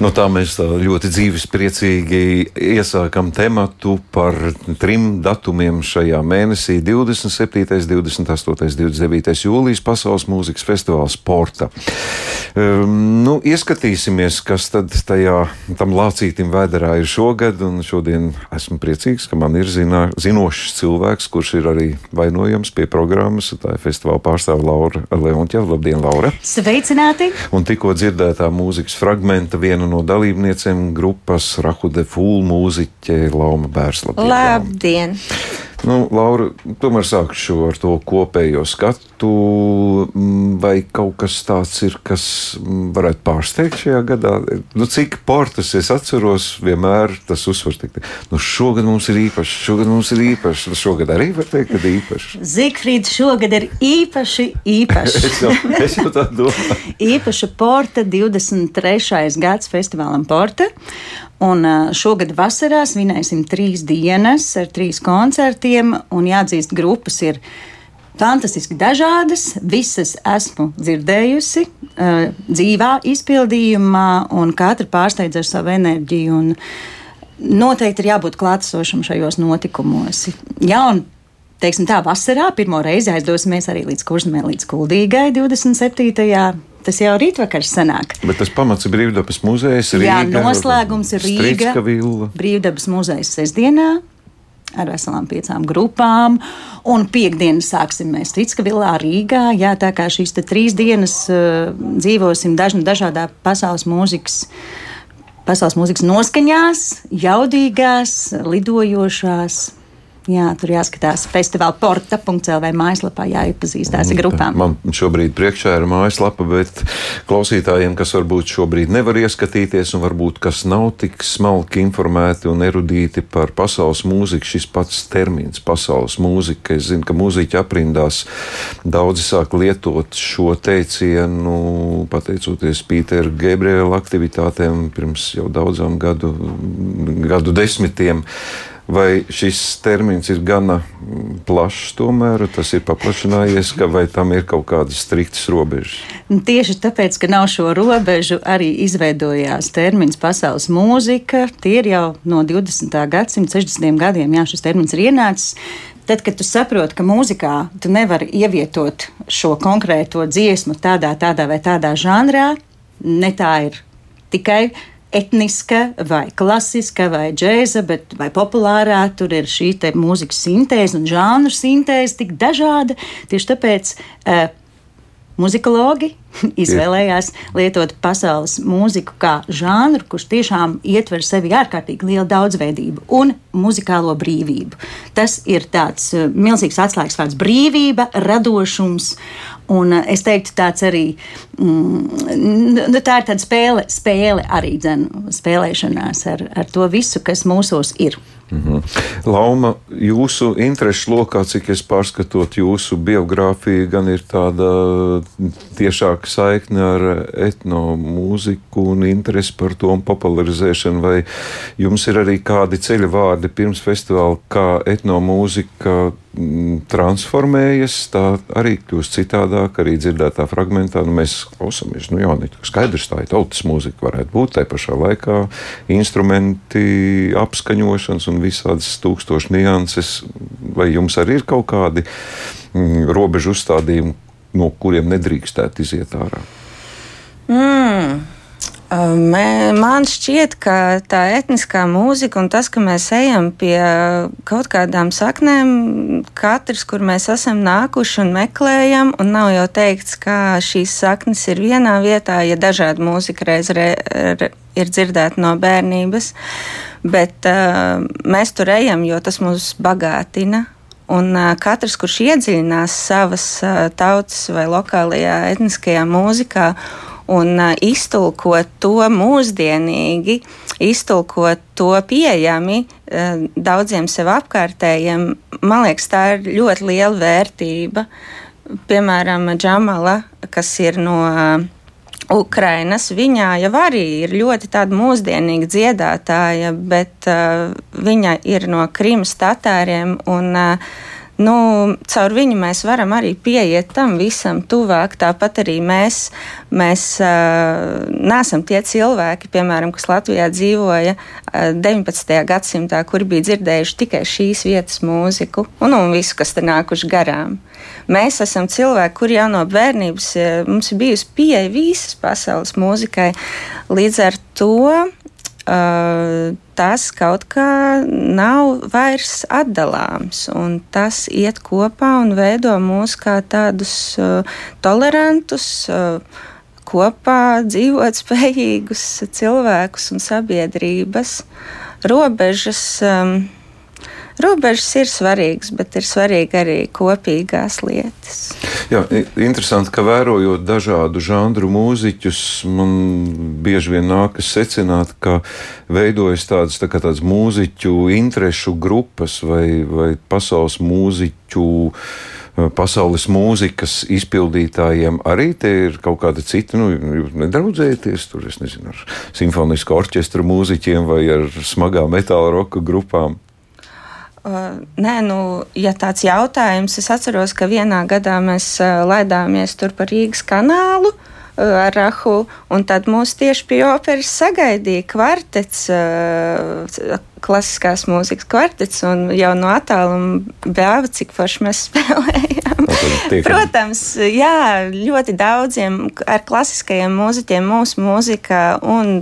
Nu, tā mēs tā ļoti dzīves priecīgi iesākam tematu par trim datumiem šajā mēnesī - 27., 28., 29. jūlijas Pasaules mūzikas festivāls Porta. Um, nu, ieskatīsimies, kas tad tajā tam lācītim vēderā ir šogad, un šodien esmu priecīgs, ka man ir zinā, zinošs cilvēks, kurš ir arī vainojams pie programmas. Tā ir festivāla pārstāve Laura Leontjeva. Labdien, Laura! Sveicināti! Un tikko dzirdētā mūzikas fragmenta viena no dalībniecēm grupas Rahude Fūlu mūziķe Lauma Bērslā. Labdien! Nu, Laura, tomēr sākšu ar to kopējo skatu. Mm, vai kaut kas tāds ir, kas mm, varētu pārsteigt šajā gadā? Nu, cik portas es atceros, vienmēr tas uzsvars tika, nu, šogad mums ir īpašs, šogad mums ir īpašs, nu, šogad arī var teikt, ka īpašs. Zigfrīds šogad ir īpaši īpašs. es, jau, es jau tā domāju. Īpaša porta 23. gads festivālam Porta. Un šogad vasarā svinēsim trīs dienas ar trīs koncertiem, un jāatzīst, grupas ir fantastiski dažādas. Visas esmu dzirdējusi dzīvā izpildījumā, un katra pārsteidz ar savu enerģiju. Noteikti ir jābūt klātesošam šajos notikumos. Jā, un teiksim tā, vasarā pirmo reizi aizdosimies arī līdz Kurzemē, līdz Kuldīgai 27. Tas jau rītvakars sanāk. Bet tas pamats ir Brīvdabas muzejs. Rīga, Jā, noslēgums ir Rīga. Brīvdabas muzejs sestdienā ar veselām piecām grupām. Un piekdienu sāksim mēs Strīdskavilā, Rīgā. Jā, tā kā šīs trīs dienas uh, dzīvosim daž, dažādā pasaules mūzikas. Pasaules mūzikas noskaņās, jaudīgās, lidojošās, Jā, tur jāskatās festivāla porta.cl mājaslapā, jāiepazīstās ar grupām. Man šobrīd priekšā ir mājaslapa, bet klausītājiem, kas varbūt šobrīd nevar ieskatīties un varbūt kas nav tik smalki informēti un erudīti par pasaules mūziku, šis pats termins - pasaules mūzika. Es zinu, ka mūziķi aprindās daudzi sāk lietot šo teicienu, pateicoties Pītera Gabriela aktivitātēm pirms jau daudzām gadu, gadu desmitiem. Vai šis termins ir gana plašs, tomēr tas ir paplašinājies, vai tam ir kaut kādas striktas robežas? Nu, tieši tāpēc, ka nav šo robežu, arī izveidojās termins pasaules mūzika. Tie ir jau no 20. gadsimta 60. gadiem, jā, šis termins ir ienācis. Tad, kad tu saproti, ka mūzikā tu nevari ievietot šo konkrēto dziesmu tādā, tādā vai tādā žanrā, ne tā ir tikai etniska, vai klasiska, vai džēza, bet vai populārā. Tur ir šī mūzikas sintēze un žānu sintēze tik dažāda. Tieši tāpēc uh, muzikologi izvēlējās lietot pasaules mūziku kā žanru, kurš tiešām ietver sevi ārkārtīgi lielu daudzveidību un muzikālo brīvību. Tas ir tāds uh, milzīgs atslēgas vārds - brīvība, radošums. Un uh, es teiktu, tāds arī mm, nu, tā ir tāda spēle, spēle arī dzen, spēlēšanās ar, ar to visu, kas mūsos ir. Mm -hmm. Lauma, jūsu interesu lokā, cik es pārskatot jūsu biogrāfiju, gan ir tāda tiešāka saikne ar etnomūziku un interesi par to un popularizēšanu, vai jums ir arī kādi ceļa vārdi pirms festivāla, kā etnomūzika transformējas, tā arī kļūst citādāk, arī dzirdētā fragmentā. Nu, mēs klausāmies, nu jā, skaidrs, tā ir tautas mūzika, varētu būt tai pašā laikā instrumenti, apskaņošanas un visādas tūkstošas nianses, vai jums arī ir kaut kādi mm, robežu uzstādījumi, no kuriem nedrīkstētu iziet ārā? Mm. Man šķiet, ka tā etniskā mūzika un tas, ka mēs ejam pie kaut kādām saknēm, katrs, kur mēs esam nākuši un meklējam, un nav jau teikts, ka šīs saknes ir vienā vietā, ja dažādi mūzika reiz re, re, ir dzirdēta no bērnības. Bet uh, mēs tur ejam, jo tas mūs bagātina. Un uh, katrs, kurš iedziļinās savas uh, tautas vai lokālajā etniskajā mūzikā un uh, iztulko to mūsdienīgi, iztulko to pieejami uh, daudziem sev apkārtējiem, man liekas, tā ir ļoti liela vērtība. Piemēram, Džamala, kas ir no uh, Ukrainas, viņā jau arī ir ļoti tāda mūsdienīga dziedātāja, bet uh, viņa ir no Krimas tatāriem un uh, nu, caur viņu mēs varam arī pieiet tam visam tuvāk. Tāpat arī mēs, mēs uh, neesam tie cilvēki, piemēram, kas Latvijā dzīvoja uh, 19. gadsimtā, kuri bija dzirdējuši tikai šīs vietas mūziku un, un visu, kas te nākuši garām. Mēs esam cilvēki, kuri jau no bērnības mums ir bijusi pieeja visas pasaules mūzikai. Līdz ar to tas kaut kā nav vairs atdalāms. Tas iet kopā un veido mūs kā tādus tolerantus. Kopā dzīvot spējīgus cilvēkus un sabiedrības robežas. Um, Robežas ir svarīgas, bet ir svarīgi arī kopīgās lietas. Jā, interesanti, ka vērojot dažādu žanru mūziķus, man bieži vien nākas secināt, ka veidojas tādas, tā tādas mūziķu interešu grupas vai, vai pasaules mūziķu eh, pasaules mūzikas izpildītājiem arī te ir kaut kāda cita, nu, nedraudzēties tur, es nezinu, ar simfonisku orķestra mūziķiem vai ar smagā metāla roka grupām. Uh, nē, nu, ja tāds jautājums, es atceros, ka vienā gadā mēs uh, laidāmies tur pa Rīgas kanālu uh, ar Rahu, un tad mūs tieši pie operas sagaidīja kvartets, klasiskās mūzikas kvartets, un jau no attāluma bēva, cik forši mēs spēlējām. Protams, jā, ļoti daudziem ar klasiskajiem mūziķiem mūsu mūzika un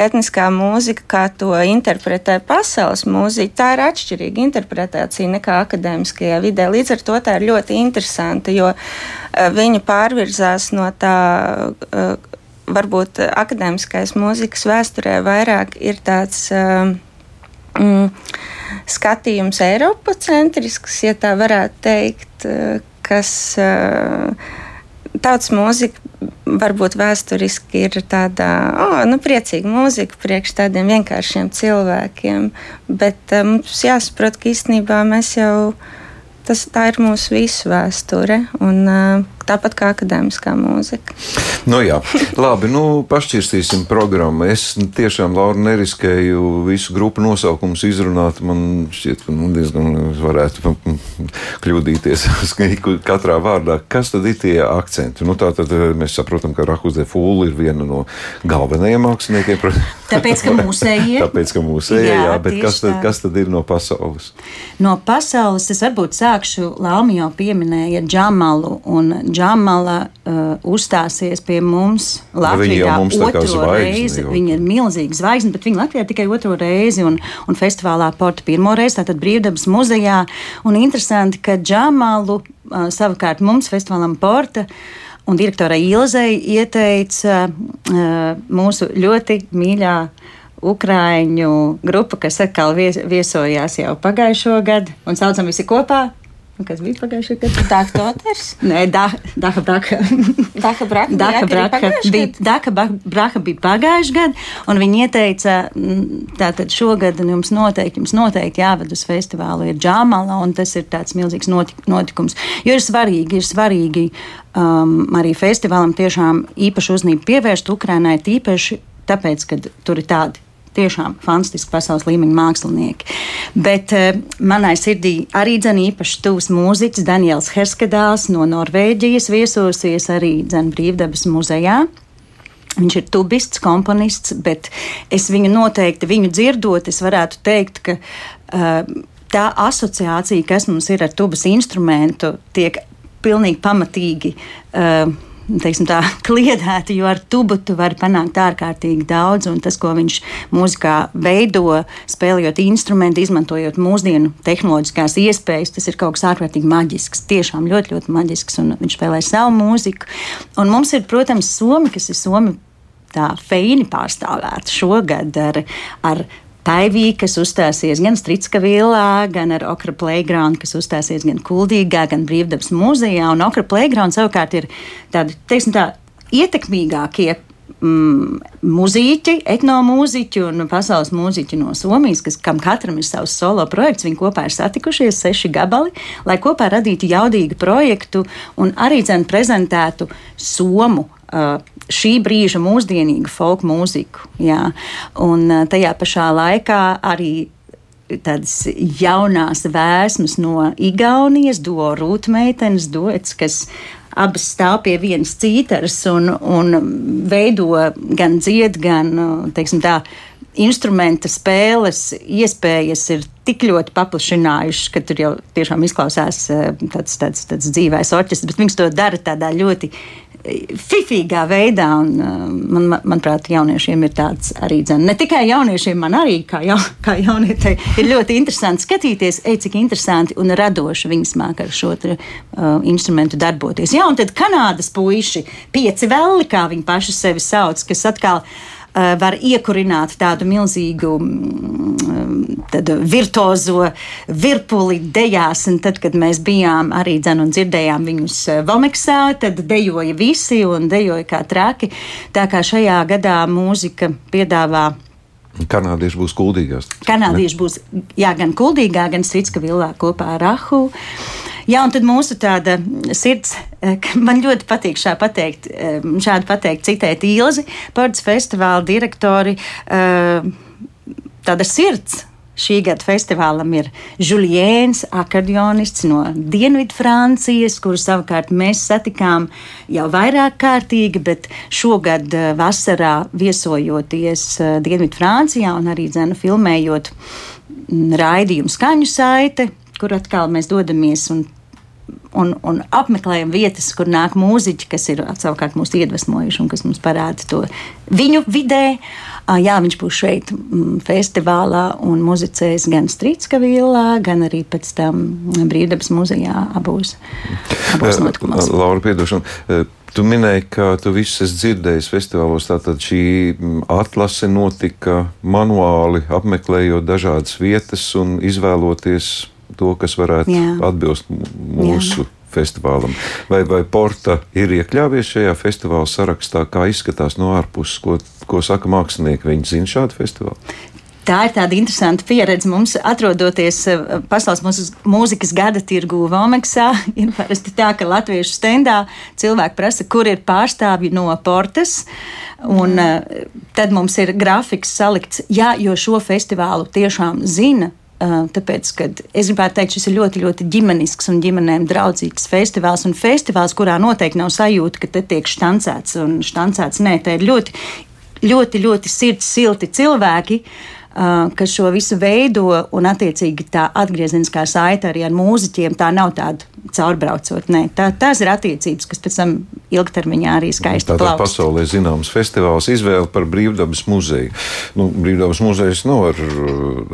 etniskā mūzika, kā to interpretē pasaules mūzika, tā ir atšķirīga interpretācija nekā akadēmiskajā vidē. Līdz ar to tā ir ļoti interesanta, jo eh, viņa pārvirzās no tā. Eh, varbūt akadēmiskais mūzikas vēsturē vairāk ir tāds uh, mm, skatījums Eiropacentrisks, ja tā varētu teikt, kas uh, tautas mūzika varbūt vēsturiski ir tāda oh, nu, priecīga mūzika priekš tādiem vienkāršiem cilvēkiem. Bet uh, mums jāsaprot, ka īstenībā mēs jau tas, tā ir mūsu visu vēsture. Un, uh, tāpat kā akadēmiskā mūzika. Nu, jā, labi, nu, pašķirstīsim programmu. Es tiešām, Laura, neriskēju visu grupu nosaukumus izrunāt. Man šķiet, ka nu, diezgan varētu kļūdīties katrā vārdā. Kas tad ir tie akcenti? Nu, tā tad eh, mēs saprotam, ka Rahuzē Fūla ir viena no galvenajiem māksliniekiem. Tāpēc, ka mūsējie. Tāpēc, ka mūsējie, jā, jā, bet kas tad, kas tad ir no pasaules? No pasaules es varbūt sākšu, Laumi jau pieminēja Džamalu un Džamala uh, uzstāsies pie mums Latvijā mums otro zvaigzne, reizi. Jau. Viņa ir milzīga zvaigzne, bet viņa Latvijā tikai otro reizi un, un festivālā Porta pirmo reizi, tātad Brīvdabas muzejā. Un interesanti, ka Džamalu uh, savukārt mums festivālam Porta un direktorai Ilzei ieteica uh, mūsu ļoti mīļā Ukrāņu grupa, kas atkal vies, viesojās jau pagājušo gadu un saucam visi kopā Kas bija pagājušajā gadā? Dāka Toters? Nē, Dāka Braka. Dāka Braka, Dāka Braka bija, Dāka Braka bija pagājušajā gadā, un viņi ieteica, tātad šogad jums noteikti, jums noteikti jāved uz festivālu ir Džāmala, un tas ir tāds milzīgs notik notikums. Jo ir svarīgi, ir svarīgi um, arī festivālam tiešām īpaši uzmanību pievērst Ukrainai, tīpaši tāpēc, ka tur ir tādi tiešām fantastiski pasaules līmeņa mākslinieki. Bet uh, manai sirdī arī dzene īpaši tuvs mūziķis Daniels Herskedāls no Norvēģijas viesosies arī dzene brīvdabas muzejā. Viņš ir tubists, komponists, bet es viņu noteikti, viņu dzirdot, es varētu teikt, ka uh, tā asociācija, kas mums ir ar tubas instrumentu, tiek pilnīgi pamatīgi. Uh, teiksim, tā, kliedēti, jo ar tubu tu vari panākt ārkārtīgi daudz. Tas, ko viņš mūzikā veido, spēlējot instrumentu, izmantojot mūsdienu tehnoloģiskās iespējas, tas ir kaut kas ārkārtīgi maģisks. Tiešām ļoti, ļoti maģisks. Viņš spēlē savu mūziku. Un mums ir, protams, Somi, kas ir Somi tā feini pārstāvēta šogad ar, ar Taivī, kas uzstāsies gan Stritska vilā, gan ar Okra Playground, kas uzstāsies gan Kuldīgā, gan Brīvdabas muzejā. Un Okra Playground savukārt ir tādi, teiksim tā, ietekmīgākie mm, mūziķi, etnomūziķi un pasaules mūziķi no Somijas, kas, kam katram ir savs solo projekts. Viņi kopā ir satikušies seši gabali, lai kopā radītu jaudīgu projektu un arī dzen prezentētu Somu. Uh, šī brīža mūsdienīgu folk mūziku. Jā. Un tajā pašā laikā arī tādas jaunās vēsmas no Igaunijas, do rūtmeitenes duets, kas abas stāv pie vienas cītaras un, un veido gan dzied, gan, teiksim tā, instrumenta spēles iespējas ir tik ļoti paplašinājušas, ka tur jau tiešām izklausās tāds, tāds, tāds dzīvais orķestris, bet viņas to dara tādā ļoti fifīgā veidā. Un, uh, man, manuprāt, jauniešiem ir tāds arī dzene. Ne tikai jauniešiem, man arī kā, ja, kā jaunietei ir ļoti interesanti skatīties, ej, cik interesanti un radoši viņi smāk ar šo te, uh, instrumentu darboties. Jā, un tad Kanādas puiši, pieci velli, kā viņi paši sevi sauc, kas atkal ir Eh, var iekurināt tādu milzīgu mm, virtuozo virpuli dejās. Un tad, kad mēs bijām arī dzēnu un dzirdējām viņus eh, Valmeksā, tad dejoja visi un dejoja kā traki. Tā kā šajā gadā mūzika piedāvā. Kanādieši būs kuldīgās. Kanādieši būs jā, gan kuldīgā, gan Strīdska vilā kopā ar Rahu. Jā, un tad mūsu tāda sirds, eh, man ļoti patīk šā pateikt, eh, šādi pateikt, citēt Ilzi, Ports festivāla direktori, eh, tāda sirds. Šī gada festivālam ir Juliens, akordionists no Dienvidfrancijas, kuru savukārt mēs satikām jau vairāk kārtīgi, bet šogad vasarā viesojoties Dienvidfrancijā un arī dzēnu filmējot mm, raidījumu skaņu saite, kur atkal mēs dodamies un un, un apmeklējam vietas, kur nāk mūziķi, kas ir savukārt mūs iedvesmojuši un kas mums parāda to viņu vidē. Jā, viņš būs šeit festivālā un muzicēs gan Strīdska vilā, gan arī pēc tam Brīvdabas muzejā abos, abos notikumos. Laura, piedošana. Tu minēji, ka tu visus esi dzirdējis festivālos. Tātad šī atlase notika manuāli, apmeklējot dažādas vietas un izvēloties to, kas varētu Jā. atbilst mūsu. Jā. Festivālam. Vai, vai Porta ir iekļāvies šajā festivāla sarakstā, kā izskatās no ārpuses, ko, ko saka mākslinieki? Viņi zina šādu festivālu. Tā ir tāda interesanta pieredze mums, atrodoties eh, pasaules mūzikas gada tirgu Vomeksā. Ir parasti tā, ka latviešu stendā cilvēki prasa, kur ir pārstāvji no portas. Un, mm. Tad mums ir grafiks salikts, jā, jo šo festivālu tiešām zina Tāpēc, kad es gribētu teikt, šis ir ļoti, ļoti ģimenisks un ģimenēm draudzīgs festivāls. Un festivāls, kurā noteikti nav sajūta, ka te tiek štancēts un štancēts. Nē, te ir ļoti, ļoti, ļoti sirds silti cilvēki. Uh, kas šo visu veido, un attiecīgi tā atgriezeniskā saite arī ar mūziķiem, tā nav tāda caurbraucot. Nē, tā, tās ir attiecības, kas pēc tam ilgtermiņā arī skaisti plaukst. Tā ir pasaulē zināms festivāls izvēle par brīvdabas muzeju. Nu, brīvdabas muzejs nav ar,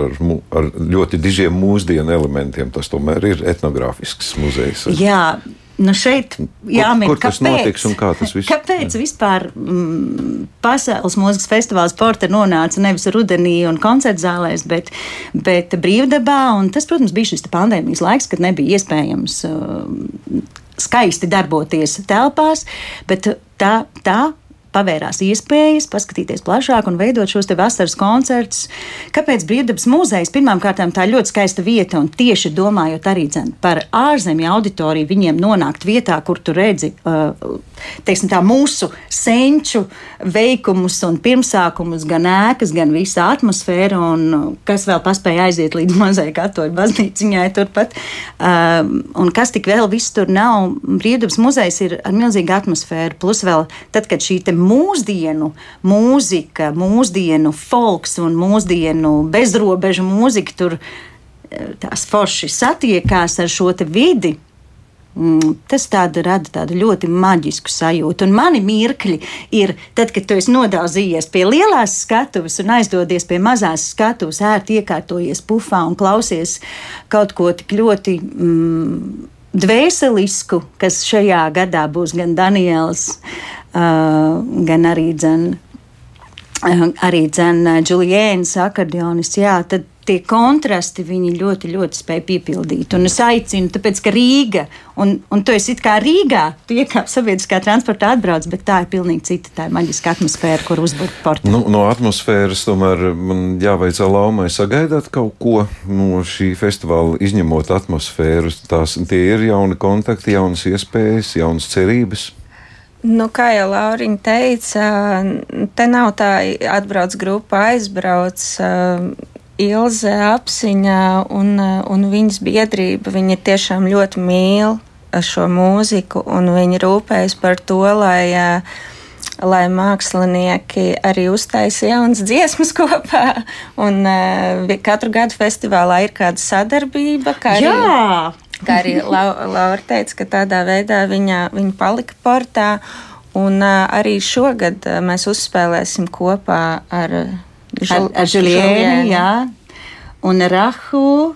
ar, ar ļoti dižiem mūsdienu elementiem, tas tomēr ir etnogrāfisks muzejs. Jā, Nu šeit jāmin, kur, kur tas kāpēc, notiks un kā tas viss? Kāpēc jā. vispār mm, pasaules mūzikas festivāls Porta nonāca nevis rudenī un koncertu zālēs, bet, bet brīvdabā? Un tas, protams, bija šis pandēmijas laiks, kad nebija iespējams uh, skaisti darboties telpās, bet tā, tā pavērās iespējas paskatīties plašāk un veidot šos vasaras koncertus. Kāpēc Brīvdabas muzejs pirmkārt tā ir ļoti skaista vieta un tieši domājot arī dzen, par ārzemju auditoriju, viņiem nonākt vietā, kur tu redzi uh, teiksim, tā, mūsu senču veikumus un pirmsākumus, gan ēkas, gan visa atmosfēra, un uh, kas vēl paspēja aiziet līdz mazai katoļu baznīciņai turpat. Um, un kas tik vēl viss tur nav, Brīvdabas muzejs ir ar milzīgu atmosfēru, plus vēl tad, kad šī mūsdienu mūzika, mūsdienu folks un mūsdienu bezrobežu mūzika tur eh, tās forši satiekās ar šo vidi. Mm, tas tāda rada tādu ļoti maģisku sajūtu. Un mani mirkļi ir tad, kad tu esi nodauzījies pie lielās skatuves un aizdodies pie mazās skatuves, ērti iekārtojies pufā un klausies kaut ko tik ļoti mm, dvēselisku, kas šajā gadā būs gan Daniels, gan arī dzen, uh, arī dzen Juliēns, akordeonists, jā, tad tie kontrasti viņi ļoti, ļoti spēj piepildīt. Un es aicinu, tāpēc, ka Rīga, un, un tu esi kā Rīgā, tu iekāp sabiedriskā transportā atbrauc, bet tā ir pilnīgi cita, tā ir maģiska atmosfēra, kur uzbūvēt portu. Nu, no atmosfēras tomēr man jāveicā laumai sagaidāt kaut ko no šī festivāla, izņemot atmosfēru. Tās, tie ir jauni kontakti, jaunas iespējas, jaunas cerības. Nu, kā jau Lauriņa teica, te nav tā, atbrauc grupa, aizbrauc. Ilze apziņā un, un viņas biedrība, viņa tiešām ļoti mīl šo mūziku un viņi rūpējas par to, lai lai mākslinieki arī uztaisa jaunas dziesmas kopā. Un katru gadu festivālā ir kāda sadarbība. Kā Jā! Arī, kā arī Laura teica, ka tādā veidā viņa, viņa palika portā. Un arī šogad mēs uzspēlēsim kopā ar, Žul, ar, ar Žulienu, un Rahu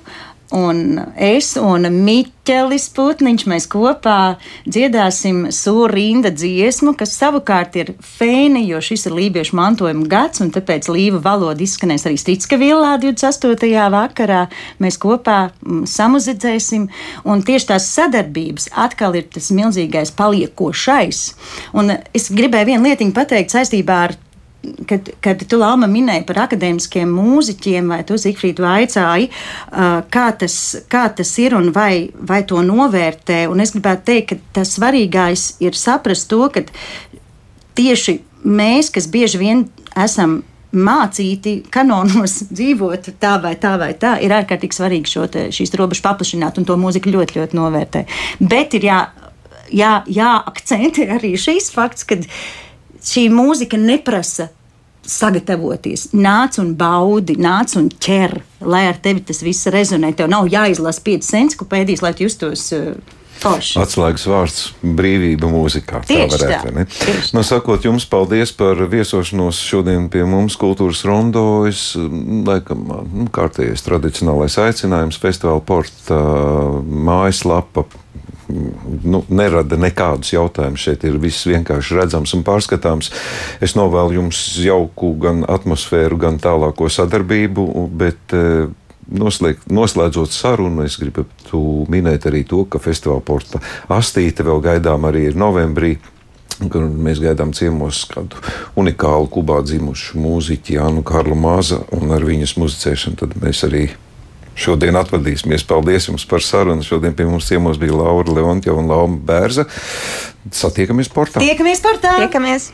un es un Miķelis Putniņš mēs kopā dziedāsim sūrinda dziesmu, kas savukārt ir fēni, jo šis ir lībiešu mantojuma gads, un tāpēc līva valoda izskanēs arī Stitska villā 28. vakarā. Mēs kopā mm, samuzidzēsim, un tieši tās sadarbības atkal ir tas milzīgais paliekošais. Un es gribēju vienu lietiņu pateikt saistībā ar kad, kad tu Lama minēji par akadēmiskiem mūziķiem, vai tu Zifrīdu vaicāji, kā tas, kā tas ir un vai, vai to novērtē. Un es gribētu teikt, ka tas svarīgais ir saprast to, ka tieši mēs, kas bieži vien esam mācīti kanonos dzīvot tā vai tā vai tā, ir ārkārtīgi svarīgi šo te, šīs robežas paplašināt, un to mūzika ļoti, ļoti novērtē. Bet ir jā, jā, jāakcentē arī šīs fakts, ka šī mūzika neprasa sagatavoties. Nāc un baudi, nāc un ķer, lai ar tevi tas viss rezonē. Tev nav jāizlasa 5 encyklopēdijas, lai justos. Uh, Forši. Atslēgas vārds - brīvība mūzikā. Tieši tā varētu būt. Nu, sakot jums paldies par viesošanos šodien pie mums kultūras rondo. Es, laikam, nu, kārtējais tradicionālais aicinājums festivāla porta mājaslapa nu, nerada nekādus jautājumus. Šeit ir viss vienkārši redzams un pārskatāms. Es novēlu jums jauku gan atmosfēru, gan tālāko sadarbību, bet eh, noslēg, noslēdzot sarunu, es gribu minēt arī to, ka festivāla porta astīte vēl gaidām arī ir novembrī. Mēs gaidām ciemos kādu unikālu kubā dzimušu mūziķi Jānu Karlu Māza un ar viņas muzicēšanu tad mēs arī šodien atvadīsimies. Paldies jums par sarunu. Šodien pie mums ciemos bija Laura Leontja un Lauma Bērza. Satiekamies portā. Tiekamies portā! Tiekamies!